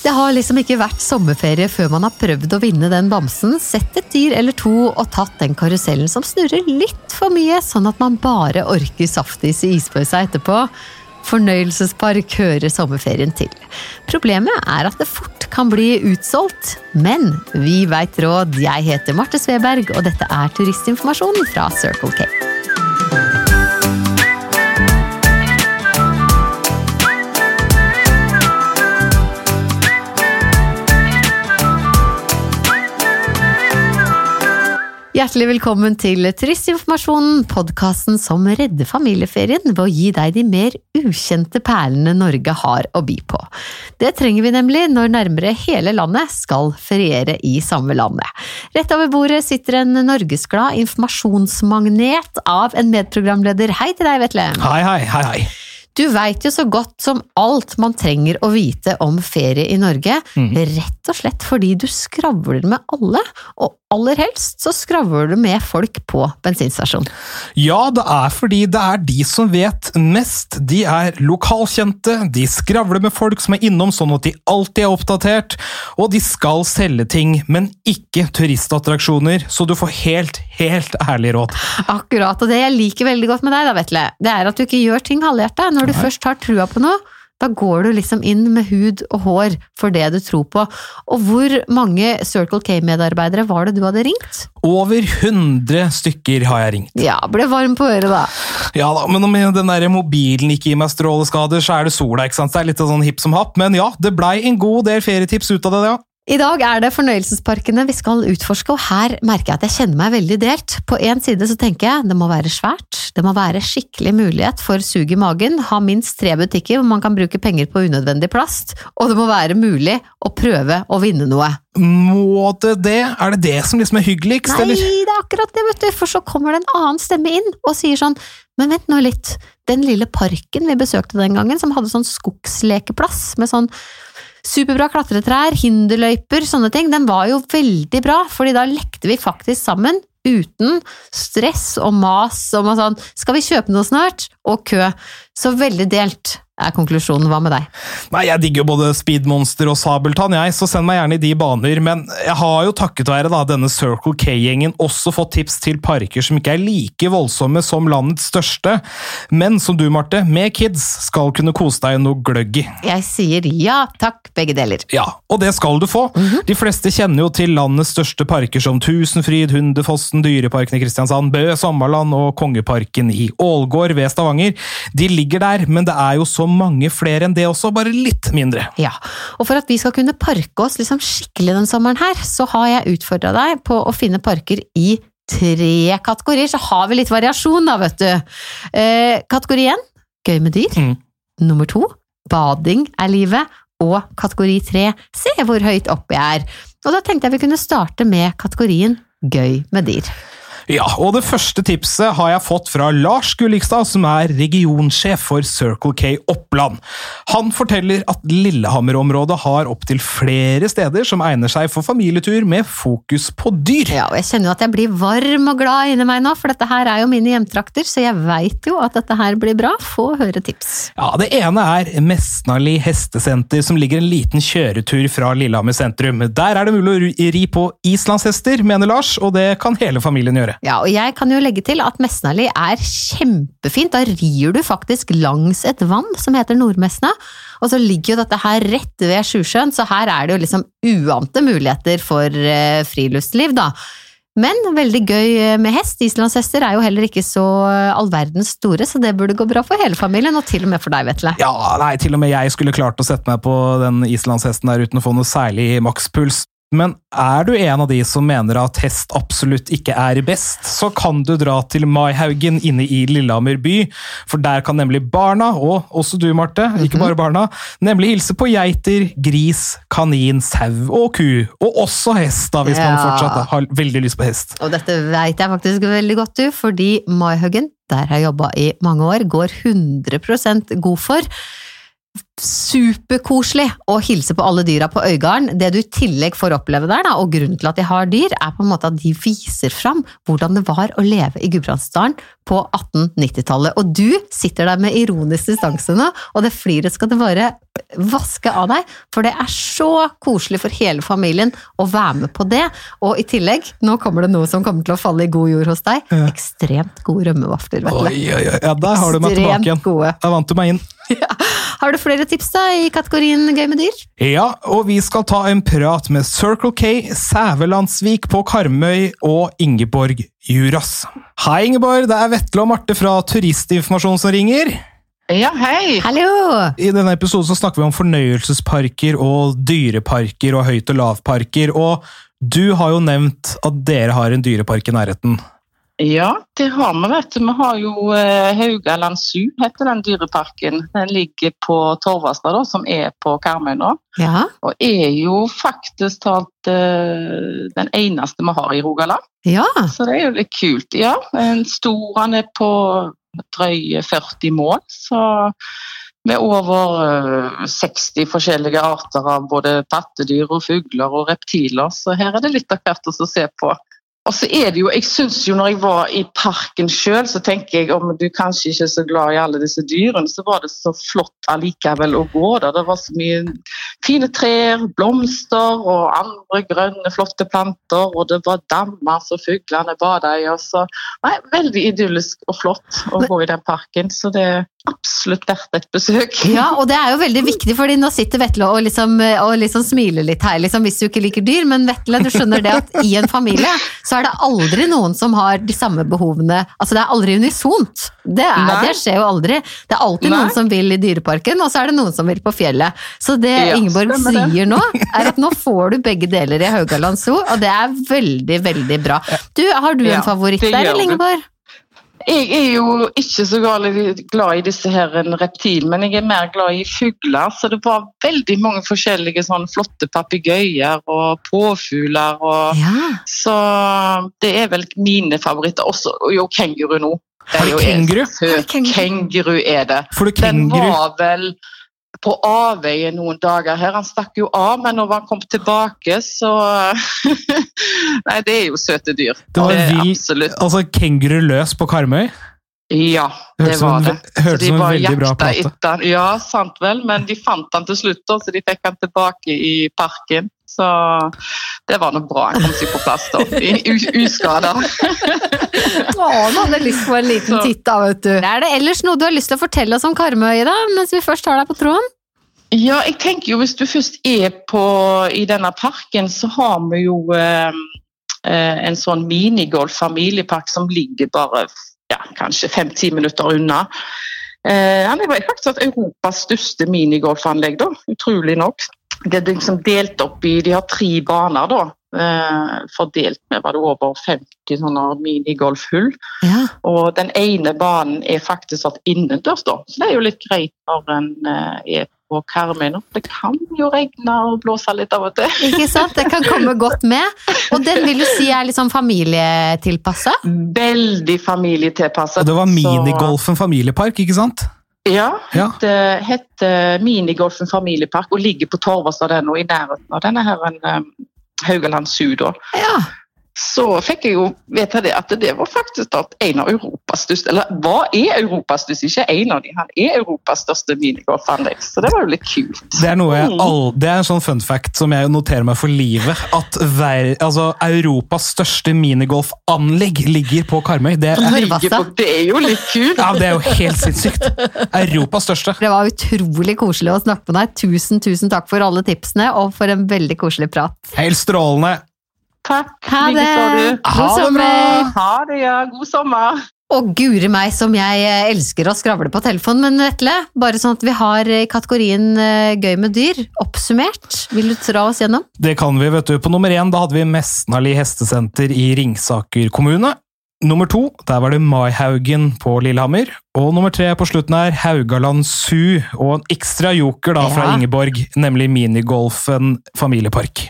Det har liksom ikke vært sommerferie før man har prøvd å vinne den bamsen, sett et dyr eller to og tatt den karusellen som snurrer litt for mye, sånn at man bare orker saftis i ispøysa etterpå. Fornøyelsespark hører sommerferien til. Problemet er at det fort kan bli utsolgt, men vi veit råd. Jeg heter Marte Sveberg, og dette er turistinformasjon fra Circle K. Hjertelig velkommen til Turistinformasjonen, podkasten som redder familieferien ved å gi deg de mer ukjente perlene Norge har å by på. Det trenger vi nemlig når nærmere hele landet skal feriere i samme landet. Rett over bordet sitter en norgesglad informasjonsmagnet av en medprogramleder. Hei til deg, Vetle. Hei, hei, hei, hei. Du veit jo så godt som alt man trenger å vite om ferie i Norge, rett og slett fordi du skravler med alle, og aller helst så skravler du med folk på bensinstasjon. Ja, det er fordi det er de som vet mest. De er lokalkjente, de skravler med folk som er innom sånn at de alltid er oppdatert, og de skal selge ting, men ikke turistattraksjoner, så du får helt, helt ærlig råd. Akkurat, og det jeg liker veldig godt med deg, da, Vetle, det er at du ikke gjør ting halvhjerta. Når du først har trua på noe, da går du liksom inn med hud og hår for det du tror på. Og hvor mange Circle K-medarbeidere var det du hadde ringt? Over 100 stykker har jeg ringt. Ja, ble varm på øret da. Ja da, men om den der mobilen ikke gir meg stråleskader, så er det sola, ikke sant? Det er litt sånn hipp som happ, men ja, det blei en god del ferietips ut av det, ja. I dag er det fornøyelsesparkene vi skal utforske, og her merker jeg at jeg kjenner meg veldig delt. På en side så tenker jeg det må være svært, det må være skikkelig mulighet for sug i magen, ha minst tre butikker hvor man kan bruke penger på unødvendig plast, og det må være mulig å prøve å vinne noe. Må det det? Er det det som liksom er hyggeligst, Nei, eller? det er akkurat det, vet du, for så kommer det en annen stemme inn og sier sånn, men vent nå litt, den lille parken vi besøkte den gangen, som hadde sånn skogslekeplass med sånn superbra klatretrær, hinderløyper, sånne ting, den var jo veldig bra, fordi da lekte vi faktisk sammen. Uten stress og mas om sånn, skal vi kjøpe noe snart? Og kø. Så veldig delt er konklusjonen. Hva med deg? Nei, Jeg digger både Speedmonster og Sabeltann, jeg, så send meg gjerne i de baner. Men jeg har jo takket være da, denne Circle K-gjengen også fått tips til parker som ikke er like voldsomme som landets største, men som du, Marte, med kids skal kunne kose deg noe gløgg i. Jeg sier ja takk, begge deler. Ja, og det skal du få. De fleste kjenner jo til landets største parker som Tusenfryd, Hundefossen, Dyreparken i Kristiansand, Bø, Sommerland og Kongeparken i Ålgård ved Stavanger. De ligger der, men det er jo så mange flere enn det også, bare litt mindre. Ja, og for at vi skal kunne parke oss liksom skikkelig den sommeren her, så har jeg utfordra deg på å finne parker i tre kategorier. Så har vi litt variasjon da, vet du. Eh, kategori én, gøy med dyr. Mm. Nummer to, bading er livet. Og kategori tre, se hvor høyt oppe jeg er. Og da tenkte jeg vi kunne starte med kategorien gøy med dyr. Ja, og det første tipset har jeg fått fra Lars Gullikstad, som er regionsjef for Circle K Oppland. Han forteller at Lillehammer-området har opptil flere steder som egner seg for familietur med fokus på dyr. Ja, og jeg kjenner jo at jeg blir varm og glad inni meg nå, for dette her er jo mine hjemtrakter, så jeg veit jo at dette her blir bra. Få høre tips. Ja, Det ene er Mesnali hestesenter, som ligger en liten kjøretur fra Lillehammer sentrum. Der er det mulig å ri- på islandshester, mener Lars, og det kan hele familien gjøre. Ja, og jeg kan jo legge til at Mesnali er kjempefint. Da rir du faktisk langs et vann som heter Nordmesna. Og så ligger jo dette her rett ved Sjusjøen, så her er det jo liksom uante muligheter for eh, friluftsliv, da. Men veldig gøy med hest. Islandshester er jo heller ikke så all verdens store, så det burde gå bra for hele familien, og til og med for deg, Vetle. Ja, nei, til og med jeg skulle klart å sette meg på den islandshesten der uten å få noe særlig makspuls. Men er du en av de som mener at hest absolutt ikke er best, så kan du dra til Maihaugen inne i Lillehammer by, for der kan nemlig barna, og også du Marte, ikke bare barna, nemlig hilse på geiter, gris, kanin, sau og ku, og også hest da, hvis man fortsatt har veldig lyst på hest. Og dette veit jeg faktisk veldig godt, du, fordi Maihaugen, der jeg har jobba i mange år, går 100% god for. Superkoselig å hilse på alle dyra på Øygarden. Det du i tillegg får oppleve der, da, og grunnen til at de har dyr, er på en måte at de viser fram hvordan det var å leve i Gudbrandsdalen på 1890-tallet. Og du sitter der med ironisk distanse nå, og det fliret skal det bare vaske av deg, for det er så koselig for hele familien å være med på det. Og i tillegg, nå kommer det noe som kommer til å falle i god jord hos deg, ekstremt gode rømmevafler. Vetle. Ja, der har du meg tilbake igjen. Gode. Der vant du meg inn. Har du flere tips da i kategorien gøy med dyr? Ja, og vi skal ta en prat med Circle K, Sævelandsvik på Karmøy og Ingeborg Juras. Hei, Ingeborg. Det er Vetle og Marte fra Turistinformasjon som ringer. Ja, hei! Hallo! I denne episoden så snakker vi om fornøyelsesparker og dyreparker og høyt- og lavparker. Og du har jo nevnt at dere har en dyrepark i nærheten. Ja, det har vi, vet du. Vi har jo eh, Haugaland Zoo, heter den dyreparken. Den ligger på Torvastad, da, som er på Karmøy nå. Ja, Og er jo faktisk talt eh, den eneste vi har i Rogaland. ja. Så det er jo litt kult. Ja, en stor han er på drøye 40 mål, så med over eh, 60 forskjellige arter av både pattedyr og fugler og reptiler, så her er det litt av hvert å se på. Og så er det jo, jeg synes jo Når jeg var i parken sjøl, så tenker jeg om du kanskje ikke er så glad i alle disse dyrene, så var det så flott allikevel å gå der. Det var så mye fine trær, blomster og andre grønne, flotte planter. Og det var dammer som fuglene bada i. Og så, nei, veldig idyllisk og flott å gå i den parken, så det absolutt verdt et besøk. Ja, og det er jo veldig viktig, fordi nå sitter Vetle og liksom, og liksom smiler litt her, liksom, hvis du ikke liker dyr, men Vetle, du skjønner det at i en familie så er det aldri noen som har de samme behovene. Altså det er aldri unisont. Det, er, det skjer jo aldri. Det er alltid Nei. noen som vil i dyreparken, og så er det noen som vil på fjellet. Så det Ja, Ingeborg sier nå, er at nå får du begge deler i Haugaland Zoo, og det er veldig, veldig bra. Du, har du en favoritt der, eller. Ingeborg? Jeg er jo ikke så glad i disse her reptilene, men jeg er mer glad i fugler. Så det var veldig mange forskjellige sånn flotte papegøyer og påfugler. Og, Ja. så det er vel mine favoritter. Også, og jo kenguru nå. Har du kenguru? kenguru? Er det. For du kenguru? Den var vel på avveie noen dager her. Han stakk jo av, men når han kom tilbake, så Nei, det er jo søte dyr. Det var er vill- absolutt. Altså kenguru løs på Karmøy? Ja, Det det var det. hørtes Så som en veldig bra plate. etter. Ja, sant vel, men de fant han til slutt, så de fikk han tilbake i parken. Så det var nå bra. Han kom seg på plass da, uskada. Å, nå hadde jeg lyst på en liten Så- titt da, vet du. Er det ellers noe du har lyst til å fortelle oss om Karmøy, da, mens vi først har deg på tråden? Ja, jeg tenker jo hvis du først er på, i denne parken, så har vi jo eh, eh, en sånn minigolf-familiepark som ligger bare ja, kanskje fem-ti minutter unna. Eh, han er faktisk Europas største minigolfanlegg, da, utrolig nok. Det er liksom delt opp i De har tre baner, da. Eh, fordelt med var det over 50 sånne minigolfhull. Ja. Og den ene banen er faktisk satt innendørs, da. Så det er jo litt greit når en eh, er på Karmøy nå. Det kan jo regne og blåse litt av og til. Ikke sant? Det kan komme godt med. Og den vil du si er liksom sånn familietilpassa? Veldig familietilpasset. Og det var minigolfen familiepark, ikke sant? Ja, Ja. det heter Minigolfen familiepark og ligger på Torvastad og i nærheten av denne her en, um, Haugaland Zoo. Ja. Så fikk jeg jo vite det at det var faktisk at en av Europas største Eller hva er Europas største? Ikke en av de, han er Europas største minigolfanlegg. Så det var jo litt kult. Det er noe jeg Mm. all, det er en sånn fun fact som jeg noterer meg for livet. At ver, altså, Europas største minigolfanlegg ligger på Karmøy. Det, er- Ligger på- Det er jo litt kult. ja, det er jo helt sinnssykt. Europas største. Det var utrolig koselig å snakke med deg. Tusen, tusen takk for alle tipsene, og for en veldig koselig prat. Helt strålende. Takk. Ha det! God Ha det bra! sommer! Ha det, ja. God sommer. Og guri meg som jeg eh, elsker å skravle på telefonen, men Vetle, bare sånn at vi har i kategorien eh, gøy med dyr oppsummert. Vil du dra oss gjennom? Det kan vi, vet du. På nummer én da hadde vi Mesnali hestesenter i Ringsaker kommune. Nummer to, der var det Maihaugen på Lillehammer. Og nummer tre på slutten her, Haugaland Zoo. Og en ekstra joker da fra Ja. Ingeborg, nemlig minigolfen familiepark.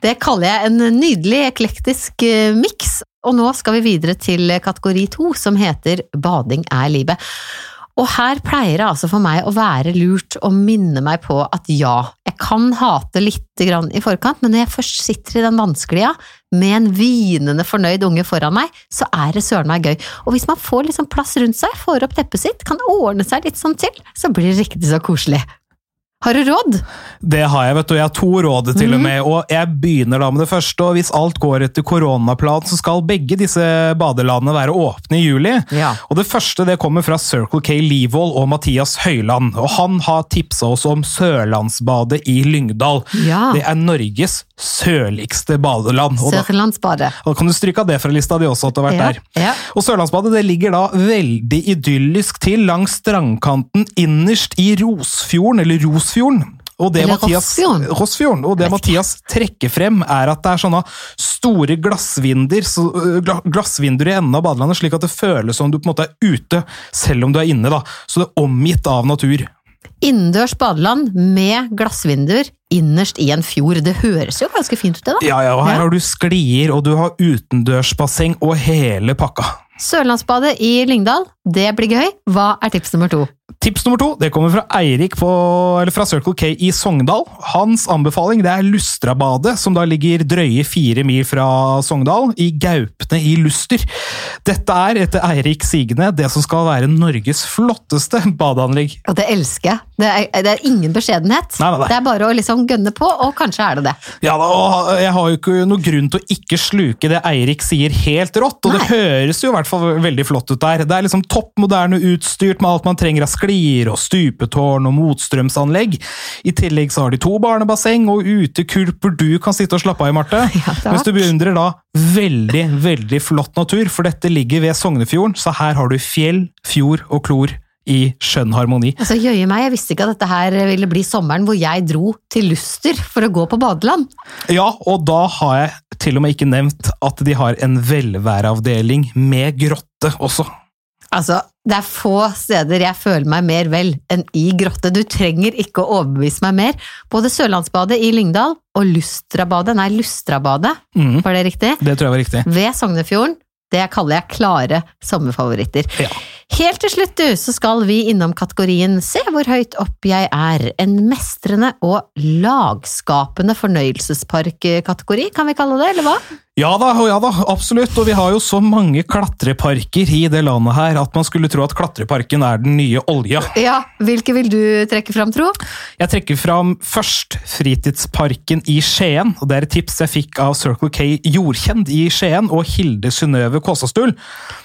Det kaller jeg en nydelig eklektisk eh, miks. Og nå skal vi videre til kategori to, som heter Bading er livet. Og her pleier det altså for meg å være lurt å minne meg på at ja, jeg kan hate litt grann i forkant, men når jeg først sitter i den vanskelige med en hvinende fornøyd unge foran meg, så er det søren meg gøy. Og hvis man får liksom plass rundt seg, får opp teppet sitt, kan ordne seg litt sånn til, så blir det riktig så koselig. Har du råd? Det har jeg, vet du. Jeg har to råd til mm. og med. Og jeg begynner da med det første. og Hvis alt går etter koronaplan, så skal begge disse badelandene være åpne i juli. Ja. Og Det første det kommer fra Circle K Livold og Mathias Høyland. og Han har tipsa oss om Sørlandsbadet i Lyngdal. Ja. Det er Norges sørligste badeland. Og da, Sørlandsbadet. og da kan du stryke av det fra lista di også, at du har vært Ja, der. Og Sørlandsbadet det ligger da veldig idyllisk til langs strandkanten innerst i Rosfjorden, eller Rosfjorden. Og det Mathias, Rossfjorden. Rossfjorden. Og det Mathias trekker frem, er at det er sånne store glassvinduer, så, glassvinduer i enden av badelandet, slik at det føles som du på en måte er ute, selv om du er inne. da. Så det er omgitt av natur. Innendørs badeland med glassvinduer innerst i en fjord. Det høres jo ganske fint ut, det da. Ja, ja, og Her Ja. har du sklier, og du har utendørsbasseng og hele pakka. Sørlandsbadet i Lyngdal, det blir gøy. Hva er tips nummer to? Tips nummer to det kommer fra Eirik på, eller fra Circle K i Sogndal. Hans anbefaling det er Lustrabadet, som da ligger drøye fire mil fra Sogndal, i Gaupne i Luster. Dette er etter Eirik sigende det som skal være Norges flotteste badeanlegg. Og det elsker jeg. Det er, det er ingen beskjedenhet. Nei, nei, nei. Det er bare å liksom gønne på, og kanskje er det det. Ja og Jeg har jo ikke noe grunn til å ikke sluke det Eirik sier helt rått, og det høres jo i hvert fall veldig flott ut der. Det er liksom topp moderne utstyrt med alt man trenger av sklier og stupetårn og motstrømsanlegg. I tillegg så har de to barnebasseng og utekulper du kan sitte og slappe av i, Marte. Ja. Mens du beundrer da veldig, veldig flott natur, for dette ligger ved Sognefjorden, så her har du fjell, fjord og klor i skjønn harmoni. Altså, Jøye meg, jeg visste ikke at dette her ville bli sommeren hvor jeg dro til Luster for å gå på badeland. Ja, og da har jeg til og med ikke nevnt at de har en velværeavdeling med grotte også. Altså, det er få steder jeg føler meg mer vel enn i grotte. Du trenger ikke å overbevise meg mer. Både Sørlandsbadet i Lyngdal og Lustrabadet, nei, Lustrabadet, mm. var det riktig? det tror jeg var riktig. Ved Sognefjorden. Det kaller jeg klare sommerfavoritter. Ja. Helt til slutt, du, så skal vi innom kategorien Se hvor høyt opp jeg er. En mestrende og lagskapende fornøyelsesparkkategori, kan vi kalle det, eller hva? Ja da, ja da, absolutt. Og vi har jo så mange klatreparker i det landet her at man skulle tro at klatreparken er den nye olja. Ja, hvilke vil du trekke fram, tro? Jeg trekker fram først Fritidsparken i Skien. og Det er et tips jeg fikk av Circle K Jordkjent i Skien og Hilde Synnøve Kåsastul.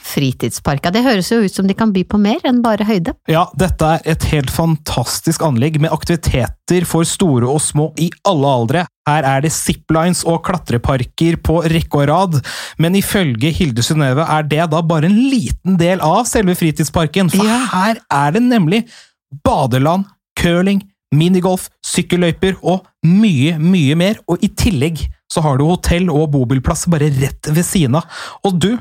Fritidsparka. Det høres jo ut som de kan by på mer enn bare høyde. Ja, dette er et helt fantastisk anlegg med aktiviteter for store og små i alle aldre. Her er det ziplines og klatreparker på rekke og rad, men ifølge Hilde Synnøve er det da bare en liten del av selve fritidsparken, for Ja. her er det nemlig badeland, curling, minigolf, sykkelløyper og mye, mye mer, og i tillegg så har du hotell og bobilplass bare rett ved siden av. Og du,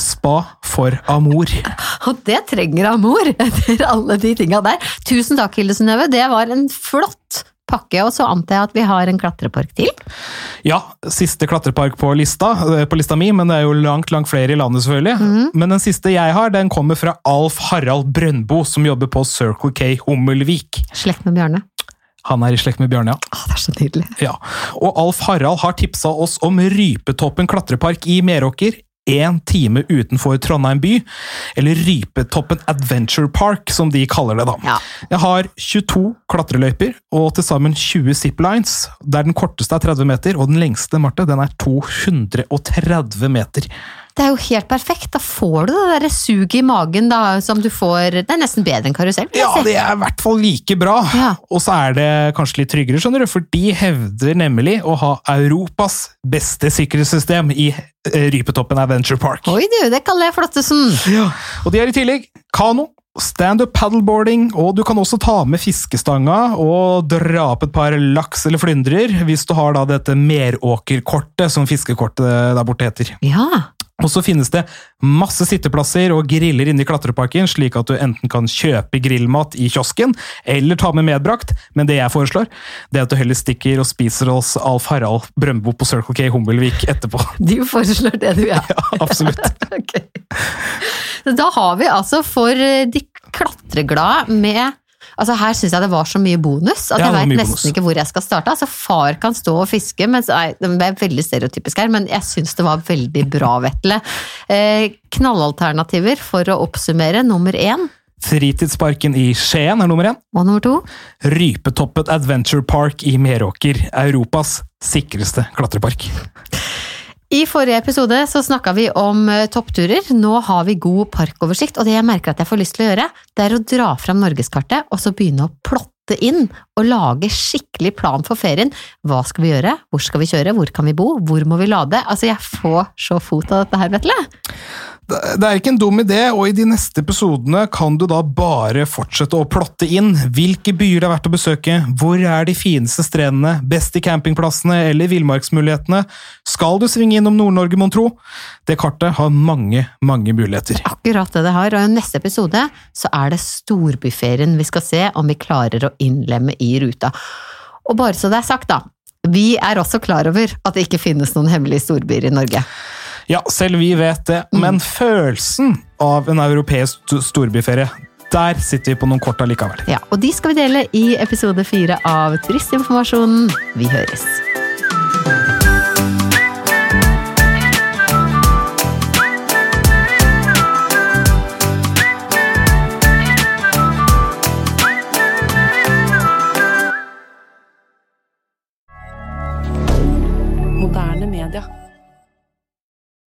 spa for amor. Og det trenger Amor, etter alle de tinga der. Tusen takk, Hilde Synnøve. Det var en flott pakke, og så antar jeg at vi har en klatrepark til. Ja, siste klatrepark på lista, eh, på lista mi, men det er jo langt langt flere i landet, selvfølgelig. Men den siste jeg har, den kommer fra Alf Harald Brøndbo, som jobber på Circle K Hummelvik. Slekt med Bjørne? Han er i slekt med Bjørne, ja. Å, det er så nydelig. ja. Og Alf Harald har tipsa oss om Rypetoppen klatrepark i Meråker. Én time utenfor Trondheim by, eller Rypetoppen Adventure Park, som de kaller det. da. Ja. Jeg har 22 klatreløyper og til sammen 20 ziplines, der den korteste er 30 meter, og den lengste Marte, den er 230 meter. Det er jo helt perfekt. Da får du det der suget i magen da, som du får Det er nesten bedre enn karusell. Ja, det er i hvert fall like bra. Ja. Og så er det kanskje litt tryggere, skjønner du, for de hevder nemlig å ha Europas beste sikkerhetssystem i Rypetoppen Adventure Park. Oi du, det kaller jeg flottesen. Ja. Og de har i tillegg kano, standup paddleboarding, og du kan også ta med fiskestanga og dra opp et par laks eller flyndrer, hvis du har da dette Meråkerkortet, som fiskekortet der borte heter. Ja. Og så finnes det masse sitteplasser og griller inne i klatreparken, slik at du enten kan kjøpe grillmat i kiosken, eller ta med medbrakt, men det jeg foreslår, det er at du heller stikker og spiser hos Alf Harald Brøndbo på Circle K Hummelvik etterpå. Du foreslår det, du, ja. Ja, absolutt. okay. Da har vi altså for de klatreglade med Altså Her syns jeg det var så mye bonus at Ja, jeg veit nesten bonus. ikke hvor jeg skal starte. Altså Far kan stå og fiske, men så er, det er veldig stereotypisk her, men jeg syns det var veldig bra, Vetle. Eh, knallalternativer for å oppsummere. Nummer én Fritidsparken i Skien er nummer én. og nummer to. Rypetoppet Adventure Park i Meråker, Europas sikreste klatrepark. I forrige episode så snakka vi om eh, toppturer. Nå har vi god parkoversikt, og det jeg merker at jeg får lyst til å gjøre, det er å dra fram norgeskartet og så begynne å plotte inn og lage skikkelig plan for ferien. Hva skal vi gjøre? Hvor skal vi kjøre? Hvor kan vi bo? Hvor må vi lade? Altså, jeg får så fot av dette her, Vetle. Det er ikke en dum idé, og i de neste episodene kan du da bare fortsette å plotte inn hvilke byer det er verdt å besøke, hvor er de fineste strendene, best i campingplassene eller villmarksmulighetene, skal du svinge innom Nord-Norge, mon tro? Det kartet har mange, mange muligheter. Akkurat det det har, og i neste episode så er det storbyferien vi skal se om vi klarer å innlemme i ruta. Og bare så det er sagt, da. Vi er også klar over at det ikke finnes noen hemmelige storbyer i Norge. Ja, selv vi vet det, men følelsen av en europeisk storbyferie, der sitter vi på noen kort allikevel. Ja, og de skal vi dele i episode fire av Turistinformasjonen. Vi høres.